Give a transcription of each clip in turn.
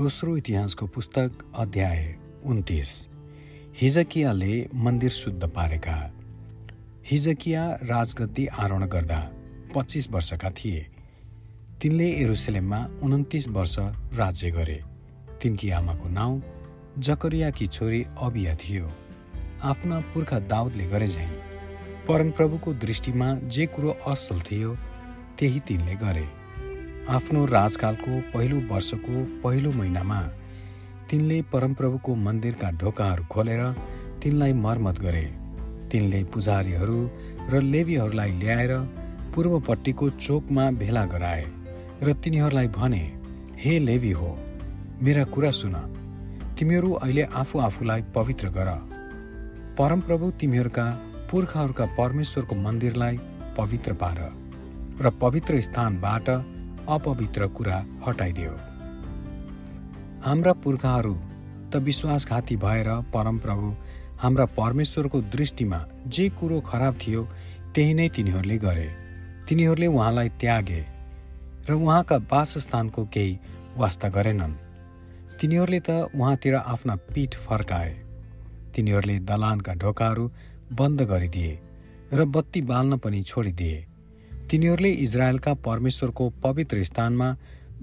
दोस्रो इतिहासको पुस्तक अध्याय उन्तिस। हिजकियाले मन्दिर शुद्ध पारेका। हिजकिया राजगद्दी आरोहण गर्दा पच्चिस वर्षका थिए। तिनले एरुसलेममा उन्तिस वर्ष राज्य गरे। तिनकी आमाको नाउँ जकरियाकी छोरी अबिया थियो। आफ्ना पुर्खा दाउदले गरे झैँ। परमप्रभुको दृष्टिमा जे कुरो असल थियो त्यही तिनले गरे। आफ्नो राजकालको पहिलो वर्षको पहिलो महिनामा तिनले परमप्रभुको मन्दिरका ढोकाहरू खोलेर तिनलाई मर्मत गरे। तिनले पुजारीहरू र लेबीहरूलाई ल्याएर पूर्वपट्टिको चोकमा भेला गराए र तिनीहरूलाई भने हे लेबी हो मेरा कुरा सुन। तिमीहरू अहिले आफू आफूलाई पवित्र गर। परमप्रभु तिमीहरूका पुर्खाहरूका परमेश्वरको मन्दिरलाई पवित्र पार र पवित्र स्थानबाट अपवित्र कुरा हटाइदियो। हाम्रा पुर्खाहरू त विश्वासघाती भएर परमप्रभु हाम्रा परमेश्वरको दृष्टिमा जे कुरो खराब थियो त्यही नै तिनीहरूले गरे। तिनीहरूले उहाँलाई त्यागे र उहाँका वासस्थानको केही वास्ता गरेनन्। तिनीहरूले त उहाँतिर आफ्ना पीठ फर्काए। तिनीहरूले दलानका ढोकाहरू बन्द गरिदिए र बत्ती बाल्न पनि छोडिदिए। तिनीहरूले इजरायलका परमेश्वरको पवित्र स्थानमा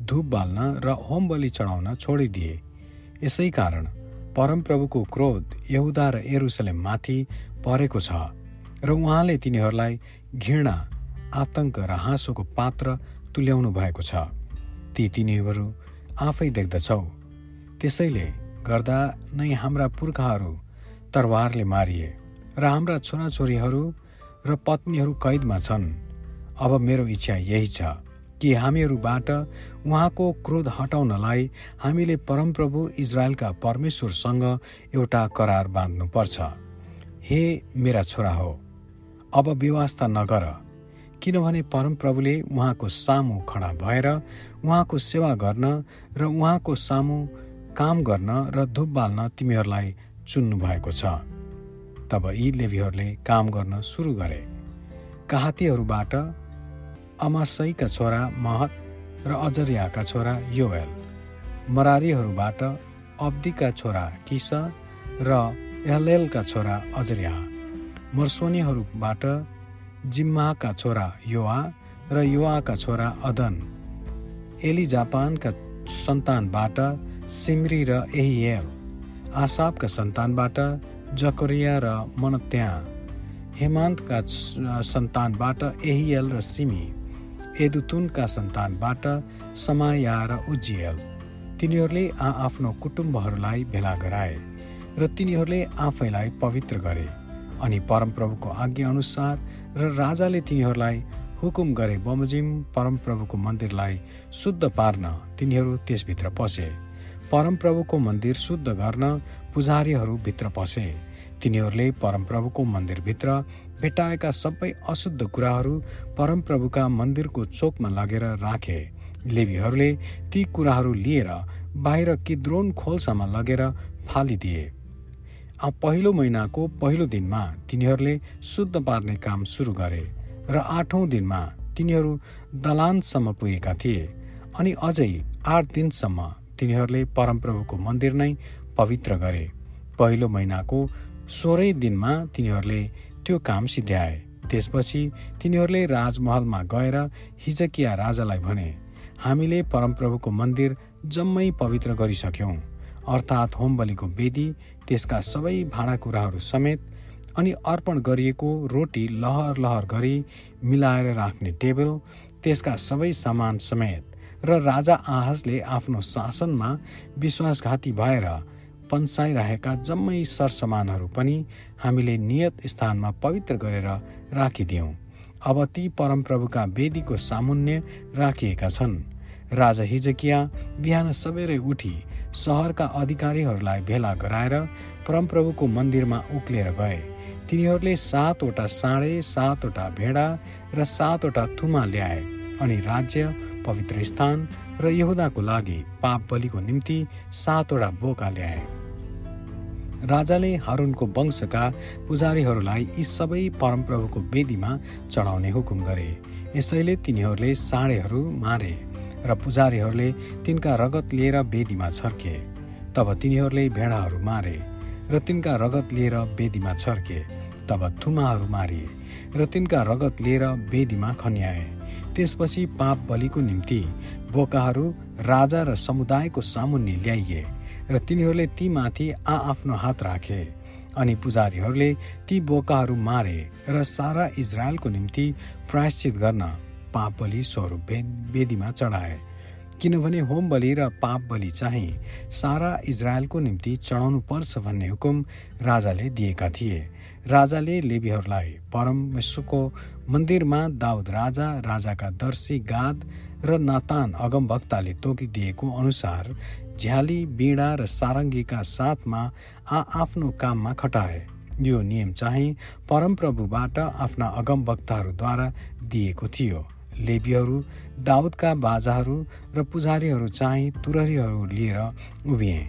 धुप बाल्न र होम बलि चढाउन छोडिदिए। यसै कारण परमप्रभुको क्रोध यहुदा र एरुसलेममाथि परेको छ र उहाँले तिनीहरूलाई घृणा आतंक र हाँसोको पात्र तुल्याउनु भएको छ। ती तिनीहरू आफै देख्दछौ। त्यसैले गर्दा नै हाम्रा पुर्खाहरू तरवारले मारिए र हाम्रा छोराछोरीहरू र पत्नीहरू कैदमा छन्। अब मेरो इच्छा यही छ कि हामीहरूबाट उहाँको क्रोध हटाउनलाई हामीले परमप्रभु इजरायलका परमेश्वरसँग एउटा करार बाँध्नुपर्छ। हे मेरा छोरा हो अब व्यवस्था नगर किनभने परमप्रभुले उहाँको सामु खडा भएर उहाँको सेवा गर्न र उहाँको सामु काम गर्न र धुप बाल्न तिमीहरूलाई चुन्नु भएको छ। तब यी लेबीहरूले काम गर्न सुरु गरे। काहातीहरूबाट अमासईका छोरा महत र अजरियाका छोरा योएल मरारीहरूबाट अब्दीका छोरा किस र एहलेलका छोरा अजरिया। मर्सोनीहरूबाट जिम्माका छोरा योआ र युवाका छोरा अदन। एलिजापानका सन्तानबाट सिमरी र एहिएल। आसाबका सन्तानबाट जकरिया र मनत्या। हेमान्तका सन्तानबाट एहिएल र सिमी। एदुतुनका सन्तानबाट समाया र उज्जियल। तिनीहरूले आ आफ्नो कुटुम्बहरूलाई भेला गराए र तिनीहरूले आफैलाई पवित्र गरे अनि परमप्रभुको आज्ञाअनुसार र राजाले तिनीहरूलाई हुकुम गरे बमोजिम परमप्रभुको मन्दिरलाई शुद्ध पार्न तिनीहरू त्यसभित्र पसे। परमप्रभुको मन्दिर शुद्ध गर्न पुजारीहरू भित्र पसे। तिनीहरूले परमप्रभुको मन्दिरभित्र भेटाएका सबै अशुद्ध कुराहरू परमप्रभुका मन्दिरको चोकमा लगेर राखे। लेबीहरूले ती कुराहरू लिएर बाहिर किद्रोन खोल्सामा लगेर फालिदिए। पहिलो महिनाको पहिलो दिनमा तिनीहरूले शुद्ध पार्ने काम सुरु गरे र आठौँ दिनमा तिनीहरू दलानसम्म पुगेका थिए अनि अझै आठ दिनसम्म तिनीहरूले परमप्रभुको मन्दिर नै पवित्र गरे। पहिलो महिनाको सोह्रै दिनमा तिनीहरूले त्यो काम सिद्ध्याए त्यसपछि तिनीहरूले राजमहलमा गएर हिजकिया राजालाई भने हामीले परमप्रभुको मन्दिर जम्मै पवित्र गरिसक्यौँ। अर्थात् होम बलिको वेदी त्यसका सबै भाँडाकुँडाहरू समेत अनि अर्पण गरिएको रोटी लहर लहर गरी मिलाएर राख्ने टेबल त्यसका सबै सामान समेत र राजा आहजले आफ्नो शासनमा विश्वासघाती भएर पन्साइरहेका जम्मै सरसामानहरू पनि हामीले नियत स्थानमा पवित्र गरेर राखिदियौँ। अब ती परमप्रभुका वेदीको सामुन्य राखिएका छन्। राजा हिजकिया बिहान सबेरै उठी सहरका अधिकारीहरूलाई भेला गराएर परमप्रभुको मन्दिरमा उक्लेर गए। तिनीहरूले सातवटा साँडे सातवटा भेडा र सातवटा थुमा ल्याए अनि राज्य पवित्र स्थान र यहुदाको लागि पाप बलिको निम्ति सातवटा बोका ल्याए। राजाले हारुनको वंशका पुजारीहरूलाई यी सबै परमप्रभुको वेदीमा चढाउने हुकुम गरे। यसैले तिनीहरूले साँडेहरू मारे र पुजारीहरूले तिनका रगत लिएर बेदीमा छर्के। तब तिनीहरूले भेडाहरू मारे र तिनका रगत लिएर बेदीमा छर्के। तब थुमाहरू मारिए र तिनका रगत लिएर बेदीमा खन्याए। त्यसपछि पाप बलिको निम्ति बोकाहरू राजा र समुदायको सामुन्ने ल्याइए। र तिनीहरूले ती माथि आआफ्नो हात राखे। अनि पुजारीहरूले ती बोकाहरू मारे र सारा इजरायलको निम्ति प्रायश्चित गर्न पाप बलि स्वरूप वेदीमा चढाए। किनभने होम बलि र पाप बलि चाहिँ सारा इजरायलको निम्ति चढाउनु पर्छ भन्ने हुकुम राजाले दिएका थिए। राजाले लेबीहरूलाई परमेश्वरको मन्दिरमा दाउद राजा राजाका दर्शी गाद र नातान अगमभक्ताले तोकिदिएको अनुसार झ्याली बिडा र सारङ्गीका साथमा आ आफ्नो काममा खटाए। यो नियम चाहिँ परमप्रभुबाट आफ्ना अगमवक्ताहरूद्वारा दिएको थियो। लेबीहरू दाउदका बाजाहरू र पुजारीहरू चाहिँ तुरहीहरू लिएर उभिए।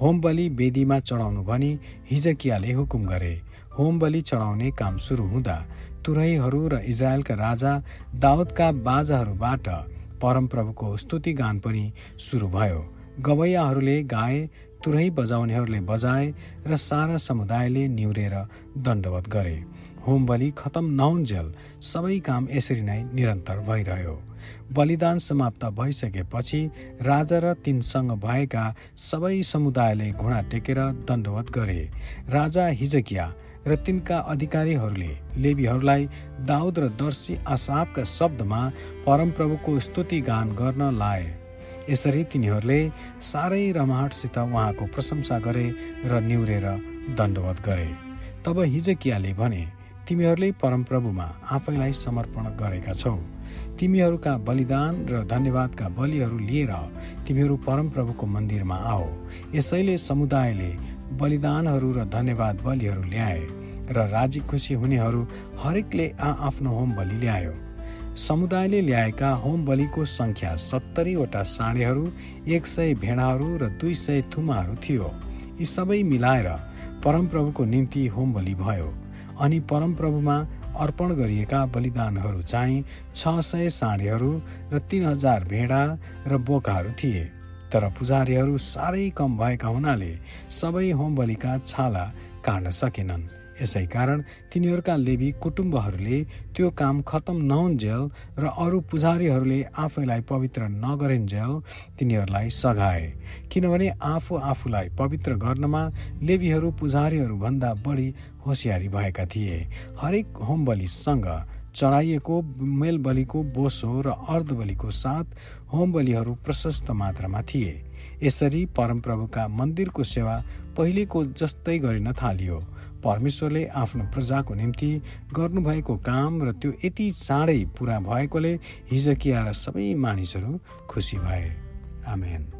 होम बलि वेदीमा चढाउनु भनी हिजकियाले हुकुम गरे। होम बलि चढाउने काम सुरु हुँदा तुरहीहरू र इजरायलका राजा दाउदका बाजाहरूबाट परमप्रभुको स्तुति गान पनि सुरु भयो। गवैयाहरूले गाए तुरही बजाउनेहरूले बजाए र सारा समुदायले निहुरेर दण्डवत गरे। होम बलि खतम नहुन्जेल सबै काम यसरी नै निरन्तर भइरह्यो। बलिदान समाप्त भइसकेपछि राजा र तिनसँग भएका सबै समुदायले घुँडा टेकेर दण्डवत गरे। राजा हिजकिया र तिनका अधिकारीहरूले लेबीहरूलाई दाउद र दर्शी आसाबका शब्दमा परमप्रभुको स्तुति गान गर्न लाए। यसरी तिनीहरूले साह्रै रमाहटसित उहाँको प्रशंसा गरे र निहुरेर दण्डवत गरे। तब हिजकियाले भने तिमीहरूले परमप्रभुमा आफैलाई समर्पण गरेका छौ। तिमीहरूका बलिदान र धन्यवादका बलिहरू लिएर तिमीहरू परमप्रभुको मन्दिरमा आओ। यसैले समुदायले बलिदानहरू र धन्यवाद बलिहरू ल्याए र राजी खुसी हुनेहरू हरेकले आ आफ्नो होम बलि ल्यायो। समुदायले ल्याएका होम बलिको सङ्ख्या सत्तरीवटा साँडेहरू एक सय भेडाहरू र दुई सय थुमाहरू थियो। यी सबै मिलाएर परमप्रभुको निम्ति होम बलि भयो अनि परमप्रभुमा अर्पण गरिएका बलिदानहरू चाहिँ छ सय साँडेहरू र तिन हजार भेडा र बोकाहरू थिए। तर पुजारीहरू साह्रै कम भएका हुनाले सबै होम बलिका छाला काट्न सकेनन्। यसै कारण तिनीहरूका लेबी कुटुम्बहरूले त्यो काम खत्तम नहुन्जेल र अरू पुजारीहरूले आफैलाई पवित्र नगरिन्जेल तिनीहरूलाई सघाए। किनभने आफू आफूलाई पवित्र गर्नमा लेबीहरू पुजारीहरू भन्दा बढी होसियारी भएका थिए। हरेक होम चढाइएको मेलबलीको बोसो र अर्धबलीको साथ होम बलिहरू प्रशस्त मात्रामा थिए। यसरी परमप्रभुका मन्दिरको सेवा पहिलेको जस्तै गरिन थालियो। परमेश्वरले आफ्नो प्रजाको निम्ति गर्नुभएको काम र त्यो यति चाँडै पुरा भएकोले हिजकिया र सबै मानिसहरू खुसी भए। आमेन।